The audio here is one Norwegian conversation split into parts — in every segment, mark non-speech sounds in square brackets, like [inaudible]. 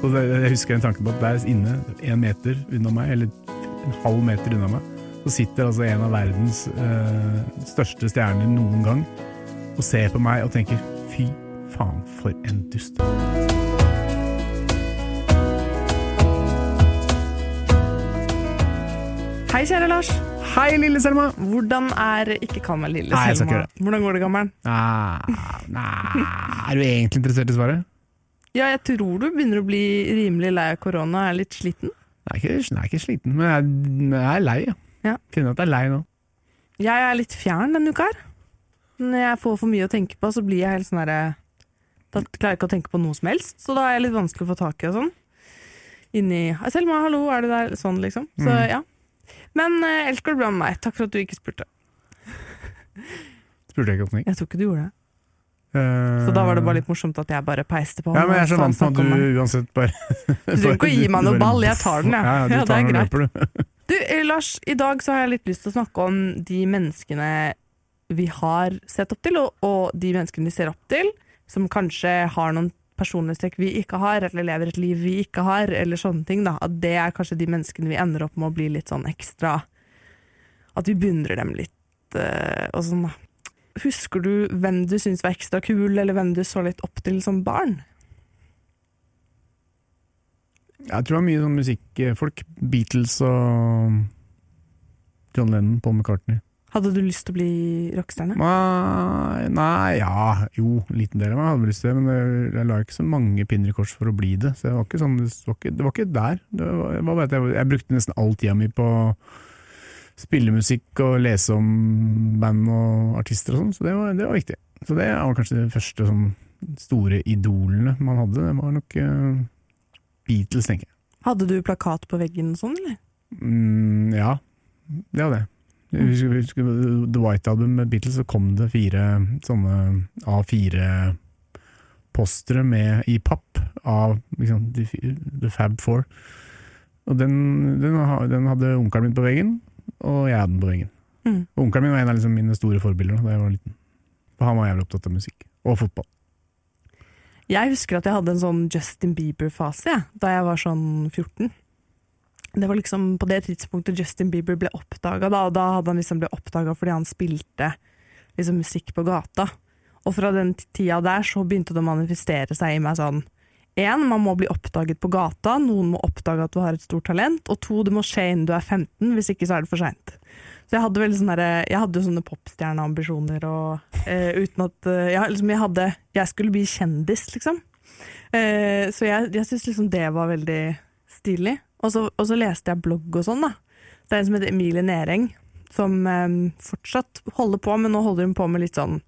Og jeg husker en tanke på at der inne, en meter unna meg, eller en halv meter unna meg, så sitter altså en av verdens eh, største stjerner noen gang og ser på meg og tenker fy faen, for en dust. Hei, kjære Lars. Hei, lille Selma! Hvordan er Ikke kall meg lille Nei, jeg Selma. ikke Hvordan går det, gammer'n? Ah, nah, er du egentlig interessert i svaret? Ja, jeg tror du begynner å bli rimelig lei av korona og er litt sliten. Jeg er ikke, jeg er ikke sliten, men jeg, jeg er lei. Ja. Ja. Kjenner at jeg er lei nå. Jeg er litt fjern denne uka her. Når jeg får for mye å tenke på, så blir jeg helt sånn herre Da klarer jeg ikke å tenke på noe som helst, så da er jeg litt vanskelig å få tak i og sånn. Inni «Hei, Selma, hallo, er du der? Sånn, liksom. Så Mm. ja. Men eh, ellers går det bra med meg. Takk for at du ikke spurte. Spurte jeg ikke åpning. Jeg tror ikke du gjorde det. Uh, Så da var det bare litt morsomt at jeg bare peiste på. Ja, men jeg er så vant med at du uansett bare [laughs] Du trenger ikke å gi meg noe ball, jeg tar den, jeg. Ja, Ja, tar det er greit. løper, du. [laughs] Du, eh, Lars, i dag så har jeg litt lyst til å snakke om de menneskene vi har sett opp til, og, og de menneskene vi ser opp til, som kanskje har noen personlighetstrekk vi ikke har, eller lever et liv vi ikke har, eller sånne ting. da. At det er kanskje de menneskene vi ender opp med å bli litt sånn ekstra At vi beundrer dem litt eh, og sånn, da. Husker du hvem du syntes var ekstra kul, eller hvem du så litt opp til som barn? Jeg tror det var mye sånn musikkfolk. Beatles og John Lennon, Paul McCartney. Hadde du lyst til å bli rockestjerne? Nei, nei, ja, jo, en liten del av meg hadde lyst til det, men jeg, jeg la ikke så mange pinner i kors for å bli det. Så det var ikke, sånn, det var ikke, det var ikke der. Var, jeg, jeg, brukte nesten all tida mi på spille musikk og lese om band og artister og sånn, så det var, det var viktig. Så det var kanskje de første sånn, store idolene man hadde. Det var nok uh, Beatles, tenker jeg. Hadde du plakat på veggen og sånn, eller? Mm, ja, det hadde jeg. Jeg husker, jeg husker The White Album med Beatles, så kom det fire sånne A4-postere med i papp av liksom, The Fab Four. Og den, den, den hadde onkelen min på veggen, og jeg hadde den veggen. Mm. Onkelen min var en av liksom, mine store forbilder da jeg var liten. For han var jævlig opptatt av musikk. Og fotball. Jeg husker at jeg hadde en sånn Justin Bieber-fase ja, da jeg var sånn 14. Det var liksom på det tidspunktet Justin Bieber ble oppdaga, da, og da hadde han liksom blitt oppdaga fordi han spilte liksom musikk på gata. Og fra den tida der så begynte det å manifestere seg i meg sånn Én, man må bli oppdaget på gata, noen må oppdage at du har et stort talent. Og to, det må skje innen du er 15, hvis ikke så er det for seint. Så jeg hadde sånne, jeg hadde sånne popstjerneambisjoner, og eh, uten at eh, jeg, liksom, jeg hadde Jeg skulle bli kjendis, liksom. Eh, så jeg, jeg syns liksom det var veldig stilig. Og så, og så leste jeg blogg og sånn, da. Det er en som heter Emilie Nering, som eh, fortsatt holder på, men nå holder hun på med litt sånn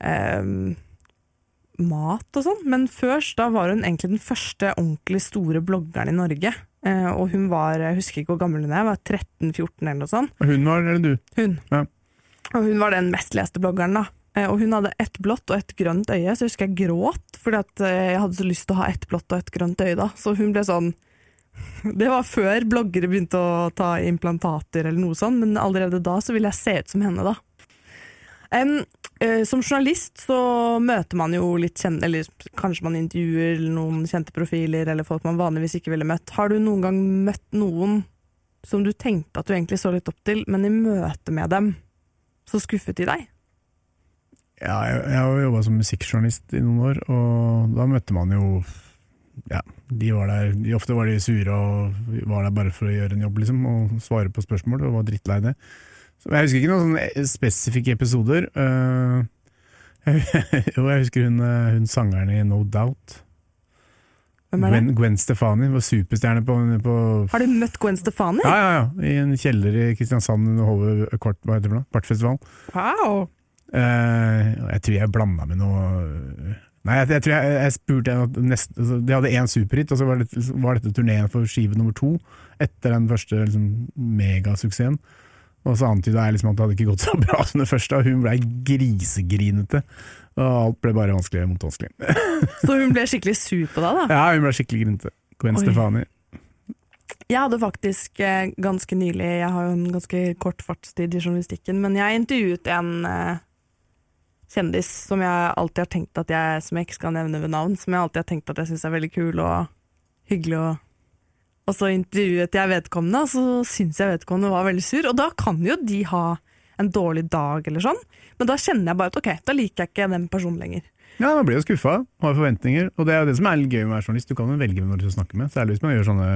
eh, mat og sånn. Men først da var hun egentlig den første ordentlig store bloggeren i Norge. Eh, og hun var, jeg husker ikke hvor gammel hun er, var 13-14 eller noe sånt. Og hun var, eller du? Hun. Ja. Og hun var den mest leste bloggeren, da. Eh, Og hun hadde ett blått og ett grønt øye, så jeg husker jeg gråt fordi at eh, jeg hadde så lyst til å ha ett blått og ett grønt øye, da. Så hun ble sånn [laughs] Det var før bloggere begynte å ta implantater eller noe sånt, men allerede da så ville jeg se ut som henne, da. Em, uh, som journalist så møter man jo litt kjente, eller kanskje man intervjuer noen kjente profiler eller folk man vanligvis ikke ville møtt. Har du noen gang møtt noen som du tenkte at du egentlig så litt opp til, men i møte med dem så skuffet de deg? Ja, jeg, jeg har jo jobba som musikkjournalist i noen år, og da møtte man jo Ja, de var der de, Ofte var de sure og var der bare for å gjøre en jobb, liksom, og svare på spørsmål, og var drittlei det. Jeg husker ikke noen sånne spesifikke episoder. Uh, [laughs] jo, jeg husker hun, eh, hun sangeren i No Doubt. Hvem er det? Gwen, Gwen Stefani var superstjerne på, på Har du møtt Gwen Stefani? ja, ja, ja, i en kjeller i Kristiansand under Hove Kvart, hva heter det for? Kvartfestivalen. Wow! Eh, jeg tror jeg blanda med noe Nei, jeg, jeg tror jeg, jeg spurte nest, altså, De hadde én superhit, og så var, det, var dette turneen for skive nummer to etter den første liksom, megasuksessen. Og så antyda jeg liksom at det hadde ikke gått så bra som det første, og hun blei grisegrinete. Og alt ble bare vanskelig mot vanskelig. [laughs] Så hun ble skikkelig sur på deg, da? Ja, hun ble skikkelig grinete. Gwen Oi. Stefani. Jeg hadde faktisk eh, ganske nylig Jeg har jo en ganske kort fartstid i journalistikken, men jeg intervjuet en eh, kjendis som jeg alltid har tenkt at jeg Som jeg ikke skal nevne ved navn, som jeg alltid har tenkt at jeg syns er veldig kul og hyggelig. Og, og så intervjuet jeg vedkommende, og så syns jeg vedkommende var veldig sur. Og da kan jo de ha en dårlig dag eller sånn, men da kjenner jeg bare at ok, da liker jeg ikke den personen lenger. Ja, Man blir jo skuffa, har forventninger. Og det er jo det som er litt gøy med å være journalist. Du kan jo velge hvem du skal snakke med. Særlig hvis man gjør sånne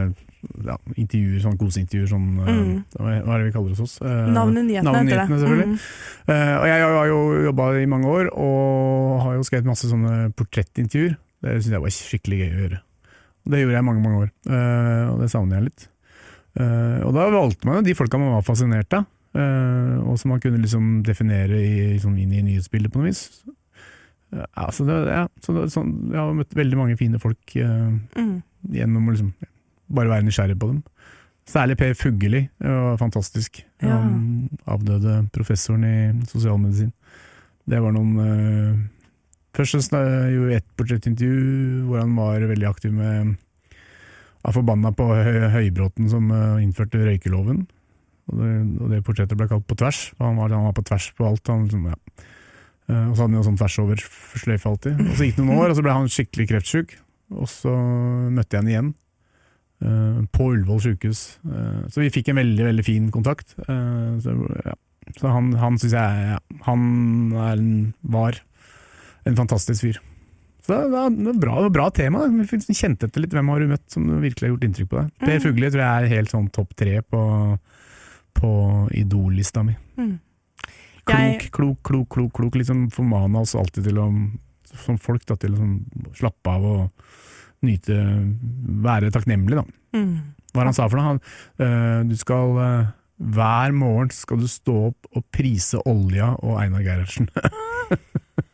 ja, intervjuer, sånne koseintervjuer. Sånn, Mm. uh, hva er det vi kaller det hos oss? Uh, Navnet nyhetene, navnet i heter det. nyhetene, selvfølgelig. Mm. Uh, og jeg har jo jobba i mange år, og har jo skrevet masse sånne portrettintervjuer. Det syns jeg var skikkelig gøy å gjøre. Det gjorde jeg i mange, mange år, uh, og det savner jeg litt. Uh, og da valgte man jo de folka man var fascinert av, uh, og som man kunne liksom definere i, liksom inn i nyhetsbildet på noe vis. Ja, så det, ja, så det, sånn, jeg har møtt veldig mange fine folk uh, Mm. gjennom å liksom bare være nysgjerrig på dem. Særlig Per Fugelli, var fantastisk. Ja. Han avdøde professoren i sosialmedisin. Det var noen eh, Først så gjorde vi et portrettintervju hvor han var veldig aktiv med var forbanna på Høybråten som eh, innførte røykeloven. Og det, og det portrettet ble kalt På tvers. Han var, han var på tvers på alt. Han, liksom, ja. Eh, og så hadde han jo sånn tvers over sløyfe alltid. Og så gikk det noen år, og så ble han skikkelig kreftsjuk. Og så møtte jeg han igjen. eh, på Ullevål sykehus. Eh, så vi fikk en veldig veldig fin kontakt. Så ja. så han, han syns jeg ja, Han er en, var en fantastisk fyr. Så det var det var bra, bra tema. Vi kjente etter litt hvem har du møtt som virkelig har gjort inntrykk på deg. Per Fugli Fugelli tror jeg er helt sånn topp tre på, på Idol-lista mi. Mm. Klok, Jeg- klok, klok, klok, klok. Liksom formana oss alltid til å, som folk, da, til å liksom, slappe av og nyte Være takknemlig, da. Mm. Hva han sa for noe? Han, øh, du skal øh, Hver morgen skal du stå opp og prise Olja og Einar Gerhardsen. [laughs] [laughs]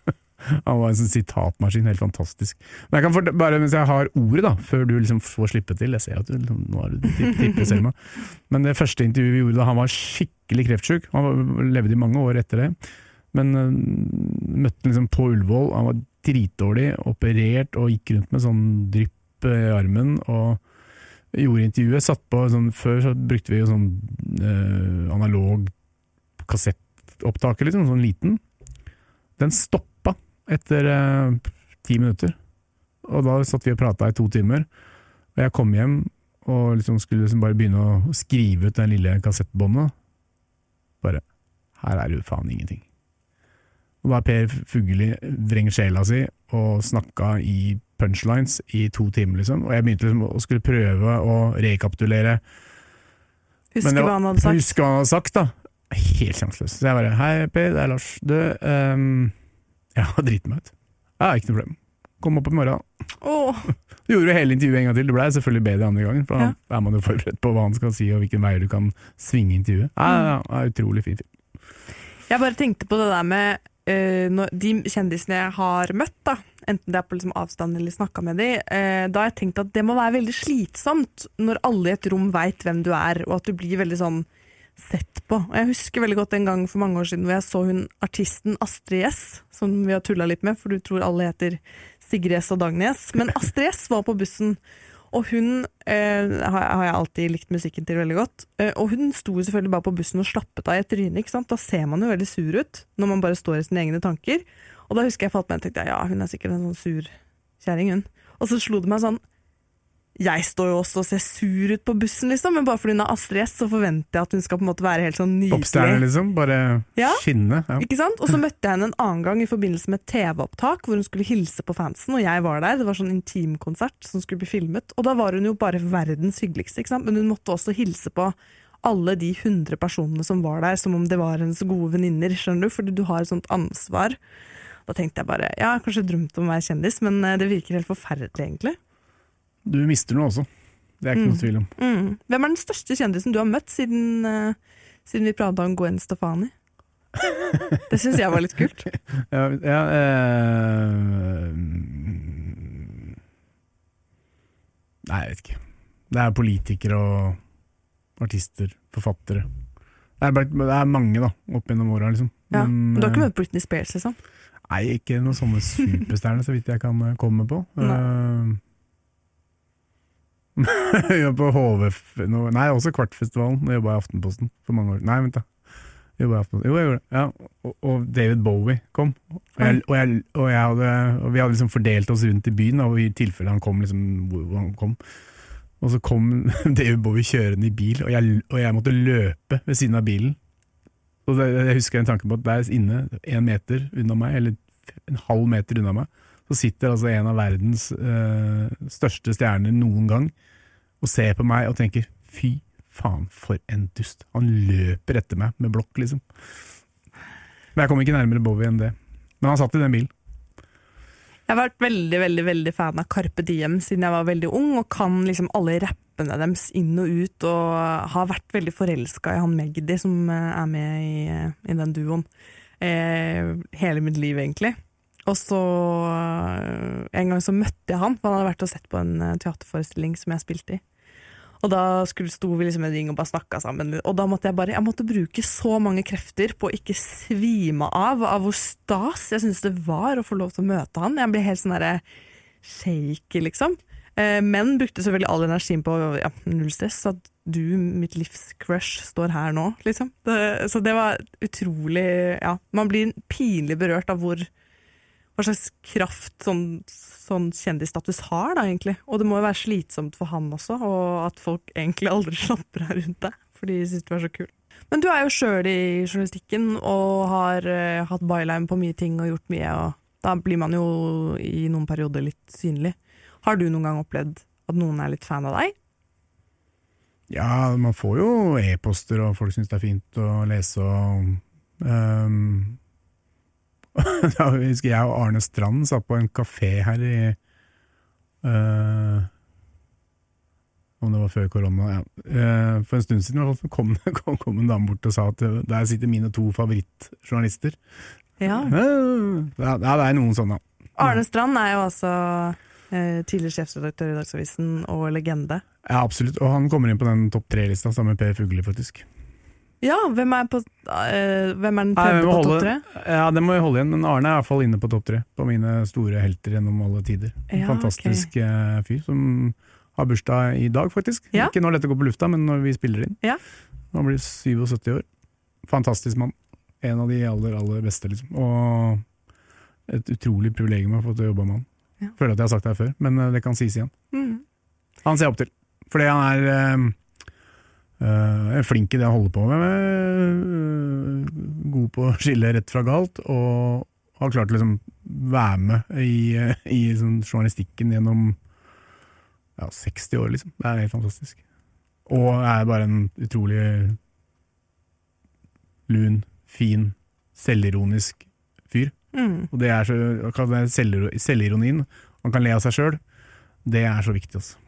Han var en sånn sitatmaskin, helt fantastisk. Men jeg kan fort, bare mens jeg har ordet, da, før du liksom får slippe til Jeg ser at du liksom, nå har du tippet Selma. Men det første intervjuet vi gjorde da han var skikkelig kreftsjuk, han levde i mange år etter det, men uh, møtte liksom på Ullevål, han var dritdårlig, operert og gikk rundt med sånn drypp i armen. og gjorde intervjuet, satt på sånn, Før så brukte vi jo sånn uh, analog kassettopptaker, liksom, sånn liten. Den stoppa etter eh, ti minutter. Og da satt vi og prata i to timer. Og jeg kom hjem og liksom skulle liksom bare begynne å skrive ut den lille kassettbåndet. Bare Her er det jo faen ingenting. Og da Per Fugelli vrengt sjela si og snakka i punchlines i to timer, liksom. Og jeg begynte liksom å skulle prøve å rekapitulere. Det hva han hadde sagt. Huske hva han hadde sagt, da. Helt sjanseløs. Så jeg bare Hei, Per, det er Lars. Du, um, jeg har driti meg ut. Ja, ikke noe problem. Kom opp i morgen. Oh. [laughs] Du gjorde jo hele intervjuet en gang til. Det ble selvfølgelig bedre andre gangen, for da er man jo forberedt på hva han skal si og hvilken vei du kan svinge intervjuet. Ja, ja, ja, utrolig fin film. Jeg bare tenkte på det der med uh, de kjendisene jeg har møtt, da, enten det er på liksom avstand eller snakka med de, uh, da har jeg tenkt at det må være veldig slitsomt når alle i et rom veit hvem du er, og at du blir veldig sånn sett på. Og jeg husker veldig godt en gang for mange år siden hvor jeg så hun artisten Astrid S, som vi har tulla litt med, for du tror alle heter Sigrid S og Dagny S. Men Astrid S var på bussen, og hun eh, har jeg alltid likt musikken til veldig godt. Eh, og hun sto selvfølgelig bare på bussen og slappet av i et tryne. ikke sant? Da ser man jo veldig sur ut, når man bare står i sine egne tanker. Og da husker jeg falt meg og tenkte ja, hun er sikkert en sånn sur kjerring, hun. Og så slo det meg sånn Jeg står jo også og ser sur ut på bussen, liksom, men bare fordi hun har Astrid S, så forventer jeg at hun skal på en måte være helt sånn Popstjerne, nydelig. liksom. Bare Ja. skinne. Ja. Ikke sant? Og så møtte jeg henne en annen gang i forbindelse med TV-opptak, hvor hun skulle hilse på fansen, og jeg var der. Det var sånn intimkonsert som skulle bli filmet. Og da var hun jo bare verdens hyggeligste, ikke sant? men hun måtte også hilse på alle de hundre personene som var der, som om det var hennes gode venninner, skjønner du, fordi du har et sånt ansvar. Da tenkte jeg bare, ja, jeg drømte kanskje drømt om å være kjendis, men eh, det virker helt forferdelig, egentlig. Du mister noe også. Det er ikke noe tvil om. Mm. Hvem er den største kjendisen du har møtt siden, uh, siden vi prata om Gwen Stefani? [laughs] Det syns jeg var litt kult. Ja, ja uh, Nei, jeg vet ikke. Det er politikere og artister, forfattere. Det er, det er mange, da, opp gjennom åra, liksom. Ja. Men du har ikke eh, møtt Britney Spears, liksom? Nei, ikke noen sånne superstjerner, så vidt jeg kan komme på. Nei. Jobba [laughs] på HVF Nei, også Kvartfestivalen. Jeg jobba i Aftenposten for mange år Nei, vent, da. Jo, jeg gjorde det. Ja. Og, og David Bowie kom. Og, jeg, og, jeg, og, jeg hadde, vi hadde liksom fordelt oss rundt i byen, og i tilfelle han kom, liksom, hvor han kom. Og så kom [laughs] David Bowie kjørende i bil, og jeg, og jeg måtte løpe ved siden av bilen. Og det, jeg husker en tanke på at der inne, en meter unna meg, eller en halv meter unna meg, så sitter altså en av verdens uh, største stjerner noen gang og ser på meg og tenker fy faen, for en dust. Han løper etter meg med blokk, liksom. Men jeg kom ikke nærmere Bowie enn det. Men han satt i den bilen. Jeg har vært veldig veldig, veldig fan av Carpe Diem siden jeg var veldig ung, og kan liksom alle rappene deres inn og ut, og har vært veldig forelska i han Magdi som eh, er med i, eh, i den duoen. Eh, hele mitt liv, egentlig. Og så eh, En gang så møtte jeg han, for han hadde vært og sett på en eh, teaterforestilling som jeg spilte i. Og da skulle, sto vi liksom en ring og bare snakka sammen. Og da måtte jeg bare Jeg måtte bruke så mange krefter på å ikke svime av av hvor stas jeg syntes det var å få lov til å møte han. Jeg ble helt sånn derre shaky, liksom. Eh, men brukte selvfølgelig all energien på ja, null stress. At du, mitt livs crush, står her nå, liksom. Det, så det var utrolig Ja, man blir pinlig berørt av hvor hva slags kraft sånn, sånn kjendisstatus har, da, egentlig. Og det må jo være slitsomt for han også, og at folk egentlig aldri [laughs] slapper av rundt deg, for de syns du er så kul. Men du er jo sjøl i journalistikken og har uh, hatt byline på mye ting og gjort mye, og da blir man jo i noen perioder litt synlig. Har du noen gang opplevd at noen er litt fan av deg? Ja, man får jo e-poster, og folk syns det er fint å lese og ehm, [laughs] Da husker jeg og Arne Strand satt på en kafé her i uh, Om det var før korona, ja. Uh, for en stund siden kom, [laughs] kom, kom en dame bort og sa at eh, der sitter mine to favorittjournalister. Ja. Uh, Ja, det er noen sånne. Arne Strand er jo altså tidligere sjefsredaktør i Dagsavisen og legende. Ja, absolutt. Og han kommer inn på den topp tre-lista sammen med Per Fugli, faktisk. Ja, hvem er, på, eh, hvem er den tredje på topp tre? Ja, det må vi holde igjen, men Arne er i hvert fall inne på topp tre. På mine store helter gjennom alle tider. En Ja, fantastisk okay. fyr som har bursdag i dag, faktisk. Ja. Ikke når dette går på lufta, men når vi spiller inn. Ja. Han blir 77 år. Fantastisk mann. En av de aller, aller beste, liksom. Og et utrolig privilegium å få til å jobbe med han. Føler at jeg har sagt det her før, men eh, det kan sies igjen. Mm. Han ser jeg opp til. Fordi han er eh, er flink i det jeg holder på med. uh, god på å skille rett fra galt, og har klart å liksom være med i, uh, [laughs] i sånn journalistikken gjennom ja, 60 år, liksom. Det er helt fantastisk. Og er bare en utrolig lun, fin, selvironisk fyr. Mm. Og det er så, selvironien, man kan le av seg sjøl, det er så viktig, altså.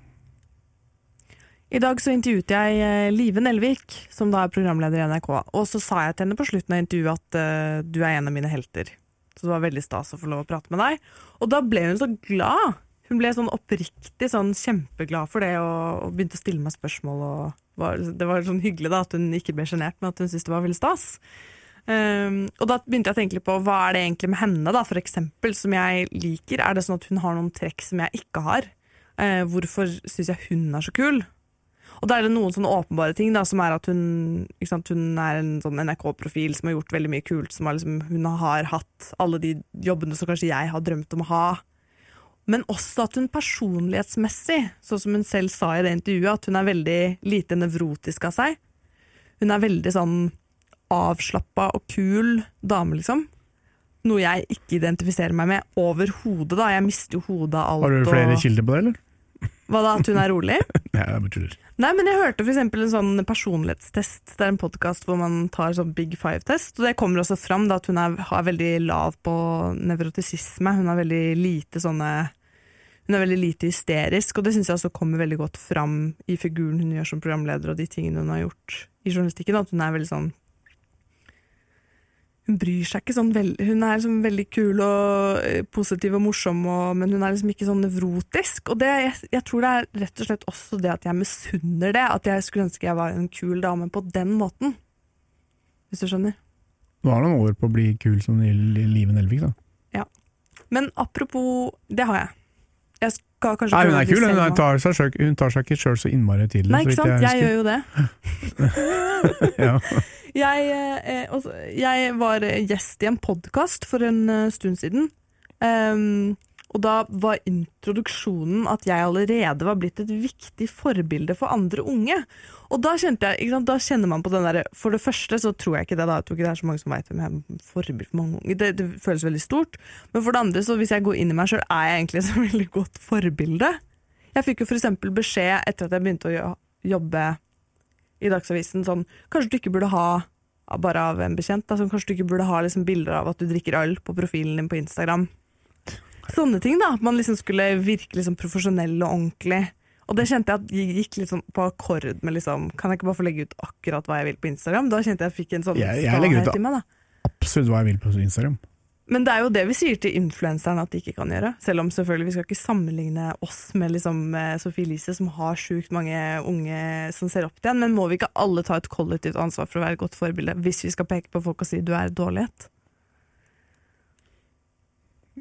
I dag så intervjuet jeg eh, Live Nelvik, som da er programleder i NRK. Og så sa jeg til henne på slutten av intervjuet at uh, du er en av mine helter. Så det var veldig stas å få lov å prate med deg. Og da ble hun så glad. Hun ble sånn oppriktig sånn kjempeglad for det, og, og begynte å stille meg spørsmål. Var, det var sånn hyggelig da, at hun ikke ble sjenert, men at hun syntes det var veldig stas. Um, og da begynte jeg å tenke litt på hva er det egentlig med henne, da, for eksempel, som jeg liker. Er det sånn at hun har noen trekk som jeg ikke har? Uh, hvorfor syns jeg hun er så kul? Og da er det noen sånne åpenbare ting, da, som er at hun, sant, hun er en sånn NRK-profil som har gjort veldig mye kult. Som har liksom, hun har hatt alle de jobbene som kanskje jeg har drømt om å ha. Men også at hun personlighetsmessig, sånn som hun selv sa i det intervjuet, at hun er veldig lite nevrotisk av seg. Hun er veldig sånn avslappa og kul dame, liksom. Noe jeg ikke identifiserer meg med overhodet. da. Jeg mister jo hodet av alt. Har du flere og... kilder på det, eller? Hva da, at hun er rolig? [laughs] Nei, jeg tuller. Nei, men jeg hørte eksempel en sånn personlighetstest. Det er en podkast hvor man tar sånn Big Five-test. Og det kommer også fram da, at hun er, har veldig lav på nevrotisisme. Hun er veldig lite sånne Hun er veldig lite hysterisk, og det syns jeg også kommer veldig godt fram i figuren hun gjør som programleder, og de tingene hun har gjort i journalistikken. At hun er veldig sånn hun bryr seg ikke sånn veldig Hun er liksom veldig kul og eh, positiv og morsom, og, men hun er liksom ikke sånn nevrotisk. Og det, jeg, jeg tror det er rett og slett også det at jeg misunner det. At jeg skulle ønske jeg var en kul dame på den måten. Hvis du skjønner. Du har noen år på å bli kul som Li- Live Nelvik, da. Men apropos Det har jeg. Jeg skal kanskje Nei, hun er kul, hun, tar seg, hun tar seg ikke sjøl så innmari tidlig. Nei, ikke sant? Jeg gjør jo det. [laughs] ja. [laughs] Jeg, eh, også, jeg var gjest i en podkast for en eh, stund siden. Um, og da var introduksjonen at jeg allerede var blitt et viktig forbilde for andre unge. Og da jeg, da kjenner man på den derre For det første så tror jeg ikke det, da. Jeg tror ikke det er så mange som veit hvem jeg er forbilde for mange unge. Det, det føles veldig stort. Men for det andre, så hvis jeg går inn i meg sjøl, er jeg egentlig et [laughs] veldig godt forbilde. Jeg fikk jo eksempel beskjed etter at jeg begynte å jobbe i Dagsavisen sånn Kanskje du ikke burde ha bare av en bekjent. Da, sånn, kanskje du ikke burde ha liksom, bilder av at du drikker øl på profilen din på Instagram. Sånne ting, da. At man liksom skulle virke liksom profesjonell og ordentlig. Og det kjente jeg at jeg gikk liksom på akkord med liksom Kan jeg ikke bare få legge ut akkurat hva jeg vil på Instagram? Da kjente jeg at jeg fikk en sånn Jeg- jeg legger ut meg. Absolutt hva jeg vil på Instagram. Men det er jo det vi sier til influenserne at de ikke kan gjøre. Selv om selvfølgelig vi skal ikke sammenligne oss med liksom eh, Sophie Elise, som har sjukt mange unge som ser opp til henne. Men må vi ikke alle ta et kollektivt ansvar for å være et godt forbilde, hvis vi skal peke på folk og si du er dårlighet?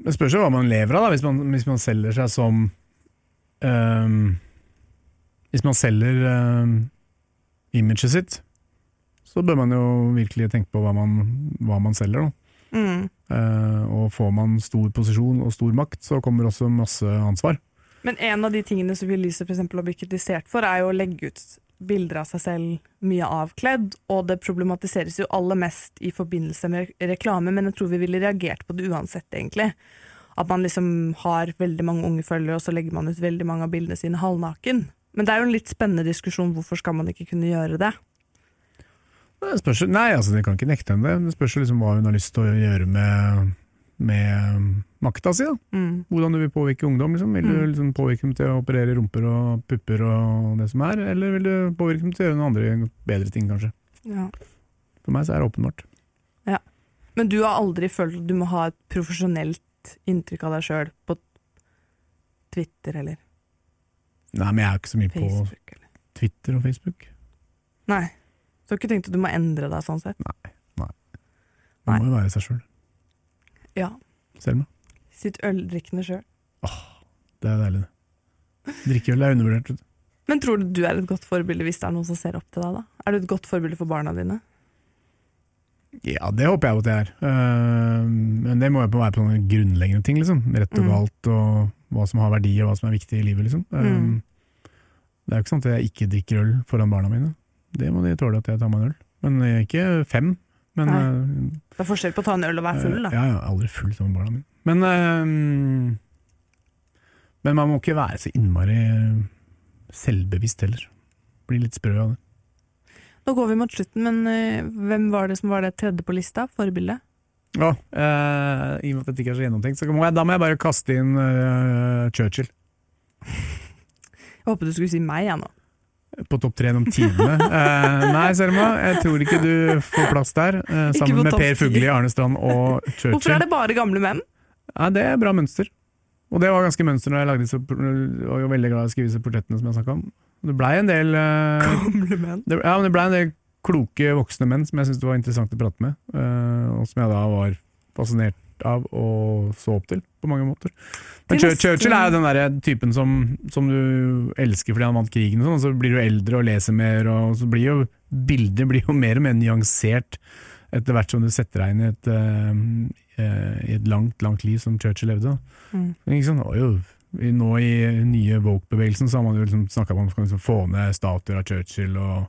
Det spørs jo hva man lever av, da, hvis man, hvis man selger seg som ehm, Hvis man selger um, imaget sitt, så bør man jo virkelig tenke på hva man, hva man selger. Da. Mm. Eh, og får man stor posisjon og stor makt, så kommer også masse ansvar. Men en av de tingene Sophie Elise for eksempel har blitt kritisert for, er jo å legge ut bilder av seg selv mye avkledd, og det problematiseres jo aller mest i forbindelse med reklame, men jeg tror vi ville reagert på det uansett, egentlig. At man liksom har veldig mange unge følgere, og så legger man ut veldig mange av bildene sine halvnaken. Men det er jo en litt spennende diskusjon, hvorfor skal man ikke kunne gjøre det? Spørs, nei, altså, det kan ikke nekte henne det. Det spørs liksom hva hun har lyst til å gjøre med, med makta si. da. Mm. Hvordan du vil påvirke ungdom. Liksom. Vil du Mm. liksom påvirke dem til å operere rumper og pupper og det som er, eller vil du påvirke dem til å gjøre noen andre bedre ting, kanskje. Ja. For meg så er det åpenbart. Men du har aldri følt at du må ha et profesjonelt inntrykk av deg sjøl på Twitter eller Nei, men jeg er ikke så mye på Facebook? på Twitter og Facebook. Nei. Så du har ikke tenkt at du må endre deg sånn sett? Man Nei. må jo være seg sjøl. Ja. Selma. Sitt øldrikkende sjøl. Det er deilig, det. Drikkeøl er undervurdert. Men tror du du er et godt forbilde hvis det er noen som ser opp til deg? da? Er du et godt forbilde for barna dine? Ja, det håper jeg at jeg er. Eh, men det må jo være på noen grunnleggende ting, liksom. Rett og Mm. galt, og hva som har verdi og hva som er viktig i livet, liksom. Eh, Mm. Det er jo ikke sant at jeg ikke drikker øl foran barna mine. Det må de tåle at jeg tar meg en øl. Men eh, ikke fem. Men eh, Det er forskjell på å ta en øl og være full, da. Ja, jeg er aldri full som barna mine. Men, eh, men man må ikke være så innmari selvbevisst heller. Bli litt sprø av det. Nå går vi mot slutten, men eh, hvem var det som var det tredje på lista? Forbildet? Ja, eh, I og med at dette ikke er så gjennomtenkt, så må jeg, da må jeg bare kaste inn eh, Churchill Jeg håpet du skulle si meg, jeg nå. På topp tre gjennom tidene. Uh, [laughs] nei, Selma, jeg tror ikke du får plass der. Uh, sammen med Per. Fugli, Arne Strand og Hvorfor er det bare gamle menn? Ja, det er bra mønster. Og det var ganske mønster når jeg lagde disse, og var jo veldig glad i å skrive disse portrettene som jeg snakka om. Det blei en del uh, Gamle menn. det, ja, men det ble en del kloke voksne menn som jeg syntes det var interessant å prate med, og som jeg da var fascinert av og så opp til, på mange måter. Men Churchill er jo den der typen som, som du elsker fordi han vant krigen, og sånn, og så blir du eldre og leser mer, og så blir jo bildet blir jo [laughs] mer og mer nyansert etter hvert som du setter deg inn i et, eh, i et langt, langt liv som Churchill levde. Mm. Og jo, nå i nye woke-bevegelsen så har man jo liksom snakka om å liksom få ned statuer av Churchill, og,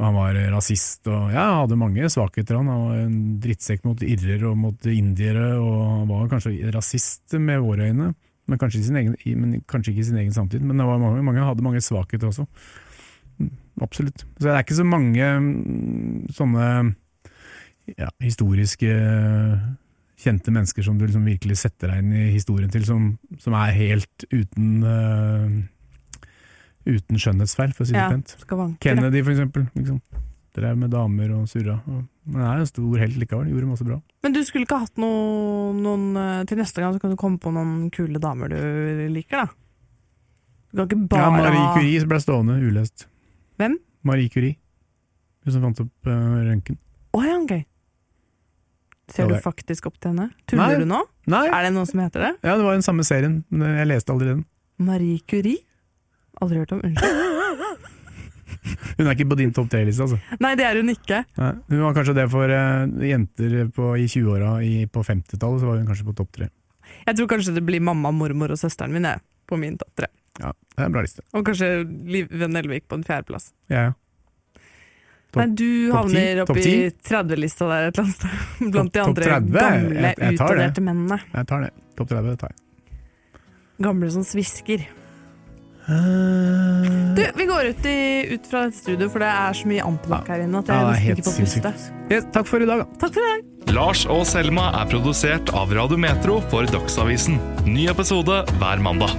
han var rasist, og ja, hadde mange svakheter. Han Han var en drittsekk mot irrer og mot indiere, og han var kanskje rasist med våre øyne, men kanskje, egen, men kanskje ikke i sin egen samtid. Men var mange, mange hadde mange svakheter også. Mm, Absolutt. Så det er ikke så mange mm, sånne ja, historiske kjente mennesker som du liksom virkelig setter deg inn i historien til, som, som er helt uten eh, uten skjønnhetsfeil, for å si det Ja, pent. Kennedy, for eksempel. Liksom. Drev med damer og surra. Men er en stor helt likevel, gjorde masse bra. Men du skulle ikke hatt noe, noen eh, Til neste gang så kan du komme på noen kule damer du liker, da. Du kan ikke bare ja, Marie Curie ble stående ulest. Hvem? Marie Curie. Hun som fant opp uh, røntgen. Å ja, ok. Ser du faktisk opp til henne? Tuller Nei. du nå? Nei, Er det noe som heter det? ja, det var den samme serien, men jeg leste aldri den. Marie Curie? Aldri hørt om. Unnskyld. [laughs] Hun er ikke på din topp tre-liste, altså. Nei, det er hun ikke. Nei, hun var kanskje det for uh, jenter på, i 20-åra på 50-tallet, så var hun kanskje på topp tre. Jeg tror kanskje det blir mamma, mormor og søsteren min jeg, på min topp tre. Ja, det er en bra liste. Og kanskje Liv Nelvik på en fjerdeplass. Ja, ja. Top, Nei, du havner oppi 30-lista der et eller annet sted. [laughs] Blant de Topp- topp andre 30? gamle, Jeg- jeg utdaterte mennene. Jeg tar det. Topp 30 det tar jeg. Gamle som svisker. Eh, Du, vi går ut, i, ut fra dette studio, for det er så mye antibac her inne at jeg Ja, er nesten helt ikke får puste. Ja, takk for i dag, da. Takk for i dag. Lars og Selma er produsert av Radio Metro for Dagsavisen. Ny episode hver mandag.